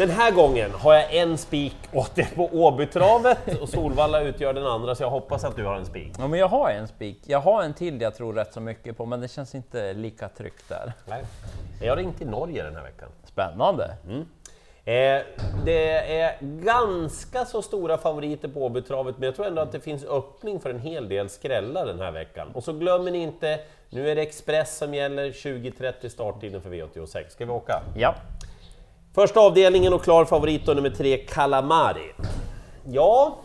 Den här gången har jag en spik åt det på Åbytravet och Solvalla utgör den andra, så jag hoppas att du har en spik. Ja, men jag har en spik. Jag har en till jag tror rätt så mycket på, men det känns inte lika tryggt där. Nej. Jag har ringt till Norge den här veckan. Spännande! Eh, det är ganska så stora favoriter på Åbytravet, men jag tror ändå att det finns öppning för en hel del skrällar den här veckan. Och så glömmer ni inte, nu är det Express som gäller, 20.30 starttiden för V86. Ska vi åka? Ja, Första avdelningen och klar favorit då, nummer tre, Calamari. Ja,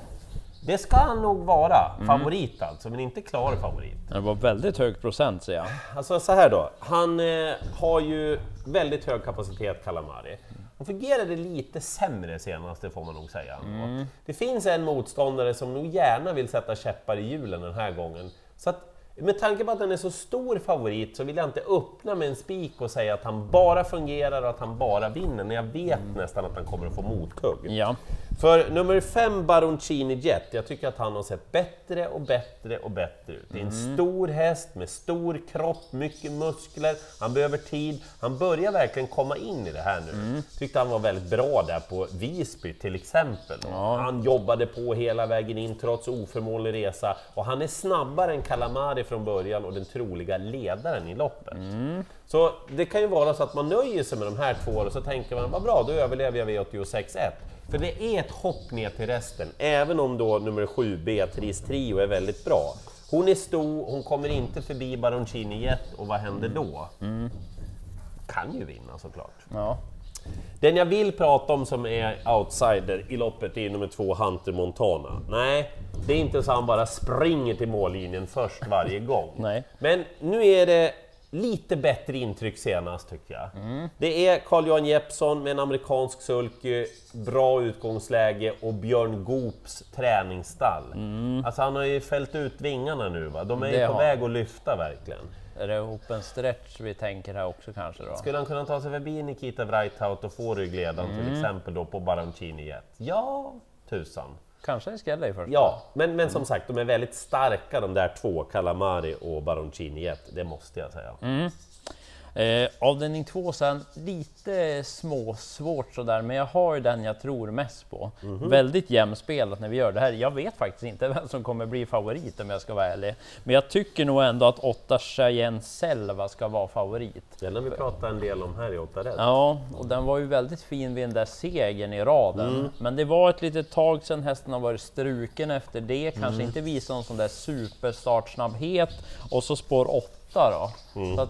det ska han nog vara. Favorit alltså, men inte klar favorit. det var väldigt hög procent ser jag. Alltså så här då, han eh, har ju väldigt hög kapacitet, Calamari. Han fungerade lite sämre senast, det får man nog säga. ändå. Det finns en motståndare som nog gärna vill sätta käppar i hjulen den här gången. Så att, med tanke på att han är så stor favorit så vill jag inte öppna med en spik och säga att han bara fungerar och att han bara vinner, när jag vet nästan att han kommer att få motkugg. Ja, För nummer fem, Baroncini Jet, jag tycker att han har sett bättre och bättre och bättre ut. Det är en stor häst med stor kropp, mycket muskler, han behöver tid. Han börjar verkligen komma in i det här nu. Tyckte han var väldigt bra där på Visby till exempel. Han jobbade på hela vägen in trots oförmånlig resa och han är snabbare än Calamari från början och den troliga ledaren i loppet. Så det kan ju vara så att man nöjer sig med de här två och så tänker man, vad bra, då överlever jag V86.1. För det är ett hopp ner till resten, även om då nummer 7, Beatrice Trio, är väldigt bra. Hon är stor, hon kommer inte förbi Baroncini Jet och vad händer då? Kan ju vinna såklart. ja. Den jag vill prata om som är outsider i loppet är nummer två, Hunter Montana. Nej, det är inte så han bara springer till mållinjen först varje gång. Nej. Men nu är det lite bättre intryck senast tycker jag. Det är Carl-Johan Jeppsson med en amerikansk sulky, bra utgångsläge och Björn Goops träningsstall. Alltså han har ju fällt ut vingarna nu va, de är ju på har väg att lyfta verkligen. Är det open stretch vi tänker här också kanske då? Skulle han kunna ta sig förbi Nikita Wrightout och få ryggledaren till exempel då på Baroncini Jet? Ja, tusan. Kanske det skräller i första? Ja, men, men som sagt, de är väldigt starka de där två, Calamari och Baroncini Jet, det måste jag säga. Eh, avdelning två sen, lite småsvårt sådär, men jag har ju den jag tror mest på. Väldigt jämspelat när vi gör det här. Jag vet faktiskt inte vem som kommer bli favorit om jag ska vara ärlig. Men jag tycker nog ändå att 8 Cheyenne Selva ska vara favorit. Den har vi pratat en del om här i 8 rätt. Ja, och den var ju väldigt fin vid den där segern i raden. Men det var ett litet tag sedan hästen har varit struken efter det, kanske inte visat någon sån där superstartsnabbhet. Och så spår 8 då. Så att,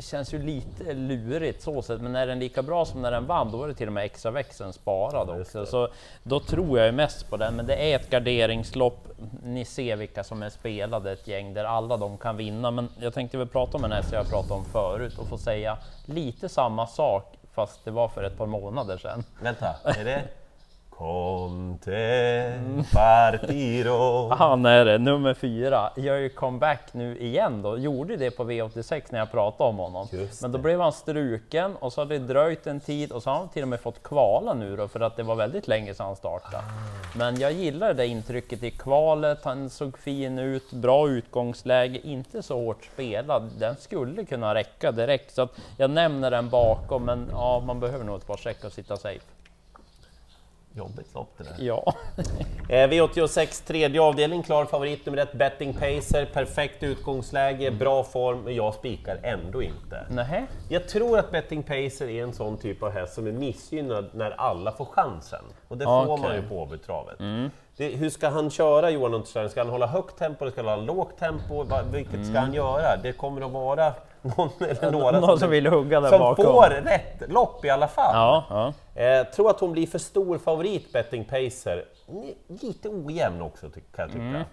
känns ju lite lurigt så sett, men är den lika bra som när den vann, då var det till och med extra växeln sparad också. Så då tror jag ju mest på den, men det är ett garderingslopp. Ni ser vilka som är spelade, ett gäng där alla de kan vinna. Men jag tänkte väl prata om en häst jag pratat om förut och få säga lite samma sak, fast det var för ett par månader sedan. Vänta, är det? Conte partiro. Han är det, nummer fyra. Gör ju comeback nu igen då. Gjorde det på V86 när jag pratade om honom. Men då blev han struken och så har det dröjt en tid och så har han till och med fått kvala nu då för att det var väldigt länge sedan han startade. Men jag gillar det intrycket i kvalet. Han såg fin ut, bra utgångsläge, inte så hårt spelad. Den skulle kunna räcka direkt så att jag nämner den bakom. Men ja, man behöver nog ett par streck och sitta safe. Jobbigt lopp det där. Ja, Eh, V86 tredje avdelning, klar favorit nummer ett, Betting Pacer, perfekt utgångsläge, bra form, men jag spikar ändå inte. nähä. Jag tror att Betting Pacer är en sån typ av häst som är missgynnad när alla får chansen. Och det får Okej. man ju på Åbytravet. Det, hur ska han köra Johan Untersteiner? Ska han hålla högt tempo eller ska han hålla lågt tempo? Va, vilket ska han göra? Det kommer att vara någon eller några Någon som vill hugga där som bakom. får rätt lopp i alla fall. Ja, ja. Eh, tror att hon blir för stor favorit, Betting Pacer. Lite ojämn också, kan jag tycka.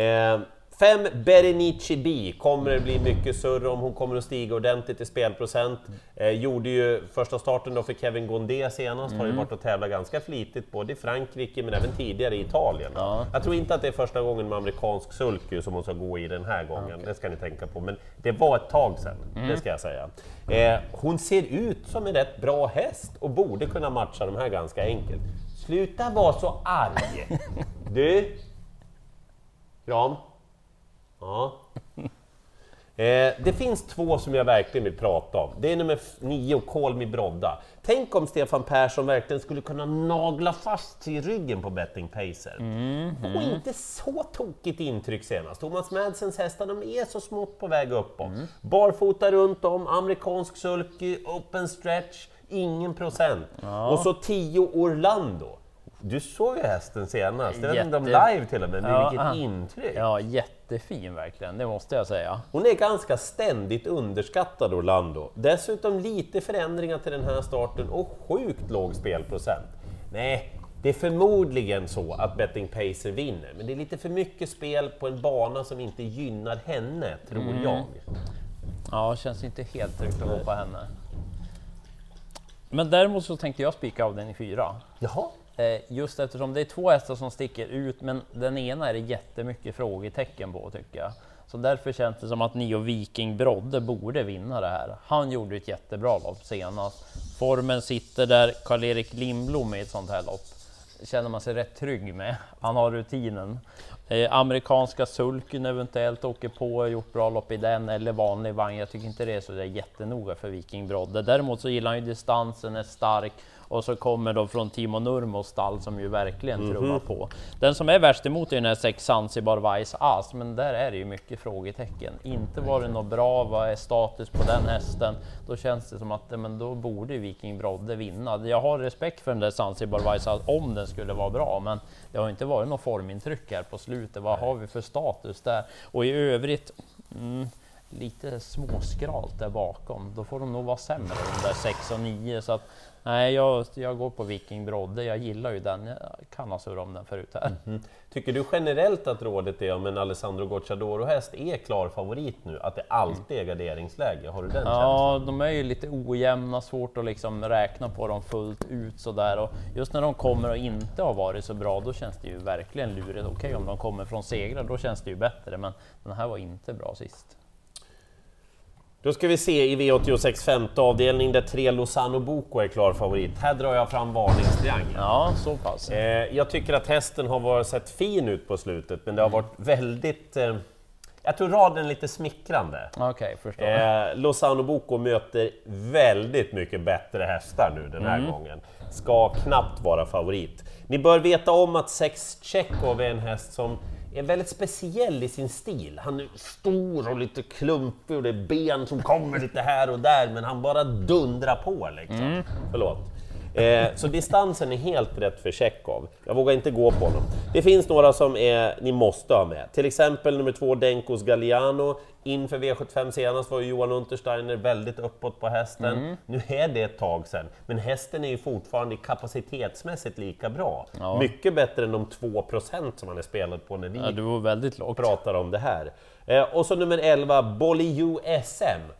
Eh, fem Berenice B kommer det bli mycket surr om. Hon kommer att stiga ordentligt i spelprocent. Eh, gjorde ju första starten då för Kevin Gondé senast. Har ju varit och tävlat ganska flitigt, både i Frankrike men även tidigare i Italien. Ja. Jag tror inte att det är första gången med amerikansk sulky som hon ska gå i den här gången. Det ska ni tänka på. Men det var ett tag sedan, det ska jag säga. Eh, hon ser ut som en rätt bra häst och borde kunna matcha de här ganska enkelt. Sluta vara så arg! Du! Kram. Ja. Eh, det finns två som jag verkligen vill prata om. Det är nummer nio, Call Me Brodda. Tänk om Stefan Persson verkligen skulle kunna nagla fast sig i ryggen på Betting Pacer. Och inte så tokigt intryck senast. Thomas Madsens hästar, de är så smått på väg uppåt. Barfota runt om, amerikansk sulky, open stretch, ingen procent. Och så 10 Orlando. Du såg ju hästen senast, jag vet inte om live till och med, men Ja, vilket ah. intryck! Ja, jättefin verkligen, det måste jag säga. Hon är ganska ständigt underskattad Orlando. Dessutom lite förändringar till den här starten och sjukt låg spelprocent. Nej, det är förmodligen så att Betting Pacer vinner, men det är lite för mycket spel på en bana som inte gynnar henne, tror jag. Ja, känns inte helt tryggt att gå på henne. Men däremot så tänkte jag spika av den i fyra. Jaha? Eh, just eftersom det är två hästar som sticker ut, men den ena är det jättemycket frågetecken på tycker jag. Så därför känns det som att Nio Viking Brodde borde vinna det här. Han gjorde ett jättebra lopp senast. Formen sitter där, Karl-Erik Lindblom i ett sånt här lopp känner man sig rätt trygg med. Han har rutinen. Eh, amerikanska sulken eventuellt åker på, gjort bra lopp i den, eller vanlig vagn. Jag tycker inte det är så där jättenoga för Viking Brodde. Däremot så gillar han ju distansen, är stark och så kommer då från Timo Nurmos stall som ju verkligen trummar på. Den som är värst emot är den här sex Zanzibar Vice As, men där är det ju mycket frågetecken. Inte var det något bra, vad är status på den hästen? Då känns det som att men då borde Viking Brodde vinna. Jag har respekt för den där Zanzibar Vice As om den skulle vara bra, men det har inte varit något formintryck här på slutet. Vad har vi för status där? Och i övrigt, mm, lite småskralt där bakom. Då får de nog vara sämre, de där 6 och 9. Så att, nej, jag, jag går på Viking Brodde. Jag gillar ju den. Jag kan ha surrat om den förut här. Tycker du generellt att rådet är om en Alessandro Gocciadoro-häst är klar favorit nu, att det alltid är garderingsläge? Har du den känslan? Ja, de är ju lite ojämna, svårt att liksom räkna på dem fullt ut sådär. Och just när de kommer och inte har varit så bra, då känns det ju verkligen lurigt. Okej, om de kommer från segrar, då känns det ju bättre, men den här var inte bra sist. Då ska vi se i V86 femte avdelning där tre Lozano Boko är klar favorit. Här drar jag fram varningstriangeln. Ja, så pass. Eh, jag tycker att hästen har varit, sett fin ut på slutet, men det har varit väldigt... Eh, jag tror raden är lite smickrande. Okej, förstår. Eh, Lozano Boko möter väldigt mycket bättre hästar nu den här gången. Ska knappt vara favorit. Ni bör veta om att Sex Chekhov är en häst som är väldigt speciell i sin stil. Han är stor och lite klumpig och det är ben som kommer lite här och där, men han bara dundrar på liksom. Förlåt. Eh, så distansen är helt rätt för Tjechov. Jag vågar inte gå på honom. Det finns några som är, ni måste ha med. Till exempel nummer två Denkos Galliano. Inför V75 senast var ju Johan Untersteiner väldigt uppåt på hästen. Nu är det ett tag sedan, men hästen är ju fortfarande kapacitetsmässigt lika bra. Ja. Mycket bättre än de 2% som han är spelad på när vi Ja, du var väldigt lågt. pratar om det här. Eh, och så nummer 11, Bolliu SM.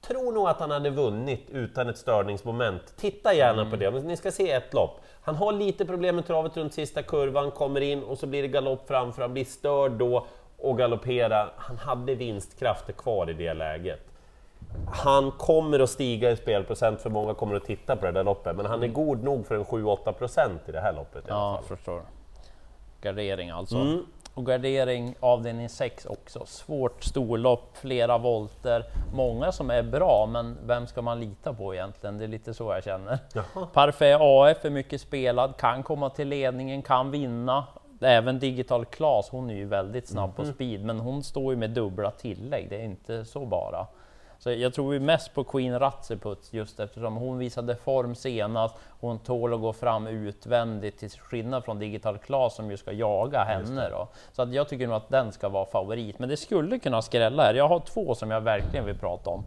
Tror nog att han hade vunnit utan ett störningsmoment. Titta gärna på det, men ni ska se ett lopp. Han har lite problem med travet runt sista kurvan, kommer in och så blir det galopp framför, han blir störd då och galopperar. Han hade vinstkrafter kvar i det läget. Han kommer att stiga i spelprocent, för många kommer att titta på det där loppet, men han är god nog för en 7-8 procent i det här loppet i alla Ja, fall. förstår. Gardering alltså. Mm. Och gardering avdelning 6 också. Svårt storlopp, flera volter. Många som är bra, men vem ska man lita på egentligen? Det är lite så jag känner. Jaha. Parfait AF är mycket spelad, kan komma till ledningen, kan vinna. Även Digital Class, hon är ju väldigt snabb Mhm. på speed, men hon står ju med dubbla tillägg. Det är inte så bara. Så jag tror ju mest på Queen Ratseputz just eftersom hon visade form senast. Hon tål att gå fram utvändigt till skillnad från Digital Class som ju ska jaga henne. Då. Så att jag tycker nog att den ska vara favorit. Men det skulle kunna skrälla här. Jag har två som jag verkligen vill prata om.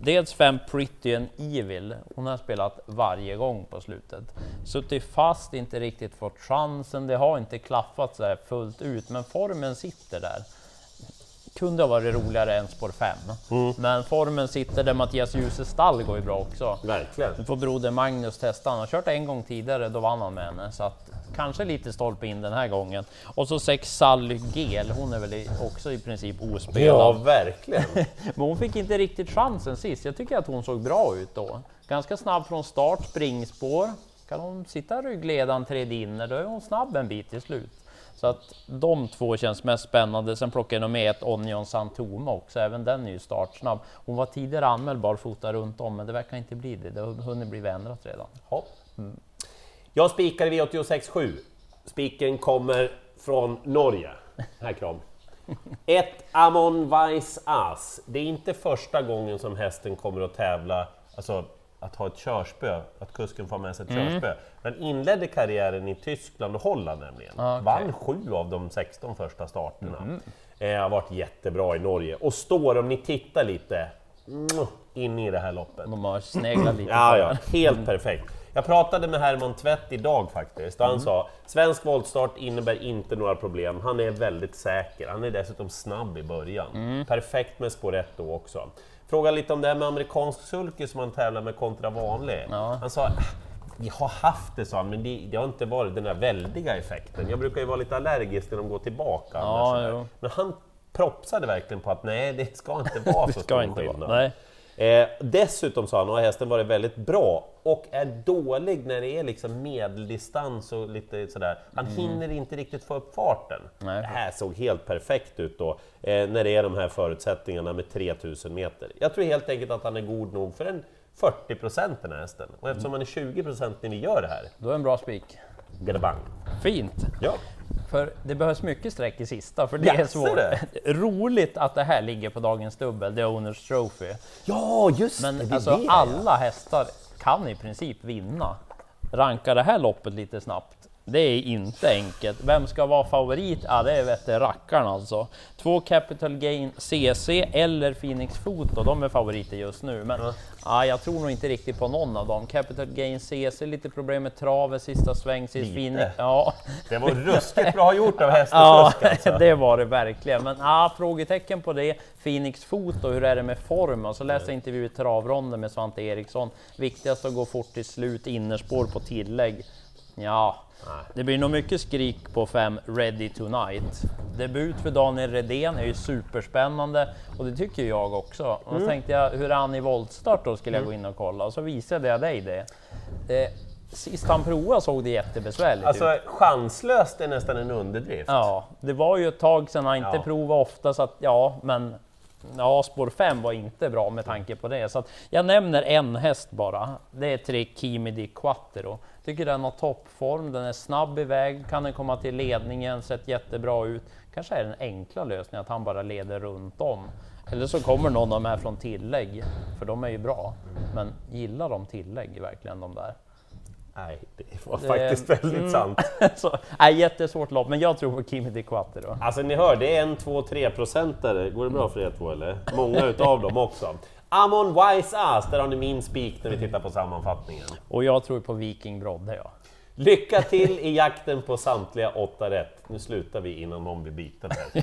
Dels fem Pretty and Evil. Hon har spelat varje gång på slutet. Suttit fast, inte riktigt fått chansen. Det har inte klaffat så här fullt ut, men formen sitter där kunde ha varit roligare än spår 5. Men formen sitter där Mattias Djuse stall går ju bra också. Verkligen. Nu får broder Magnus testa. Han har kört en gång tidigare, då vann han med henne. Så att kanske lite stolpe in den här gången. Och så sex Sally Gel, hon är väl också i princip Ja, ospelad. verkligen. Men hon fick inte riktigt chansen sist. Jag tycker att hon såg bra ut då. Ganska snabb från start, springspår. Kan hon sitta ryggledaren tredje inner, då är hon snabb en bit till slut. Så att de två känns mest spännande. Sen plockar jag med ett Onion Santoma också, även den är ju startsnabb. Hon var tidigare anmäld barfota runt om, men det verkar inte bli det. Det har hunnit bli ändrat redan. Hopp. Jag spikar i V86.7. Spiken kommer från Norge. Här kram. Ett Amon Weiss As. Det är inte första gången som hästen kommer att tävla, alltså att ha ett körspö, att kusken får med sig ett körspö. Den inledde karriären i Tyskland och Holland nämligen. Ah, okej. Vann sju av de 16 första starterna. Eh, har varit jättebra i Norge och står, om ni tittar lite, mm, in i det här loppet. De har sneglat lite Ja, ja, helt perfekt. Jag pratade med Herman Tvätt idag faktiskt och han sa svensk voltstart innebär inte några problem. Han är väldigt säker. Han är dessutom snabb i början. Perfekt med spår 1 då också. Fråga lite om det här med amerikansk sulky som han tävlar med kontra vanlig. Ja. Han sa vi har haft det, sa han, men det, det har inte varit den där väldiga effekten. Jag brukar ju vara lite allergisk när de går tillbaka. Ja, men han propsade verkligen på att nej, det ska inte vara så ska stor inte skillnad. vara. Nej. Eh, dessutom sa han, har hästen varit väldigt bra och är dålig när det är liksom medeldistans och lite sådär. Han hinner inte riktigt få upp farten. Nej. Det här såg helt perfekt ut då, eh, när det är de här förutsättningarna med 3000 meter. Jag tror helt enkelt att han är god nog för en 40 procent den här hästen. Och eftersom han är 20 procent när vi gör det här, Då är en bra spik. gadabang. Fint! Ja. För det behövs mycket streck i sista, för det är Jaså, svårt. det? Roligt att det här ligger på dagens dubbel, The Owners Trophy. ja, just Men det! är alltså, det, ja. alla hästar kan i princip vinna. Ranka det här loppet lite snabbt. Det är inte enkelt. Vem ska vara favorit? Ja, det är rackarn alltså. Två Capital Gain CC eller Phoenix Foto, de är favoriter just nu. Men ja, jag tror nog inte riktigt på någon av dem. Capital Gain CC, lite problem med travet sista sväng, sist. Phoenix. Ja, Det var ruskigt bra gjort av hästen Ja, alltså. det var det verkligen. Men ah, frågetecken på det. Phoenix Foto, hur är det med form? Och så läste jag intervju i travronden med Svante Eriksson. Viktigast att gå fort till slut, innerspår på tillägg. Ja, det blir nog mycket skrik på fem Ready Tonight. Debut för Daniel Redén är ju superspännande och det tycker jag också. Och Mm. så tänkte jag, hur är han i voltstart då? Skulle jag gå in och kolla och så visade jag dig det. Eh, sist han provade såg det jättebesvärligt ut. Alltså chanslöst är nästan en underdrift. Ja, det var ju ett tag sedan han inte Ja. provade ofta, så att ja, men ja, spår 5 var inte bra med tanke på det. Så att jag nämner en häst bara. Det är tre Kimi di Quattro. Tycker den har toppform, den är snabb iväg, kan den komma till ledningen, sett jättebra ut. Kanske är den enkla lösningen att han bara leder runt om. Eller så kommer någon av de här från tillägg, för de är ju bra. Men gillar de tillägg verkligen de där? Nej, det var Det- faktiskt väldigt mm. sant. så, nej, jättesvårt lopp, men jag tror på Kimi di Quattro. Alltså ni hör, det är en 2-3 procentare. Går det bra för er två eller? Många utav dem också. Amon Wise Ass, där har ni min spik när vi tittar på sammanfattningen. Och jag tror på Viking Brodde, ja. Lycka till i jakten på samtliga åtta rätt. Nu slutar vi innan någon blir biten här.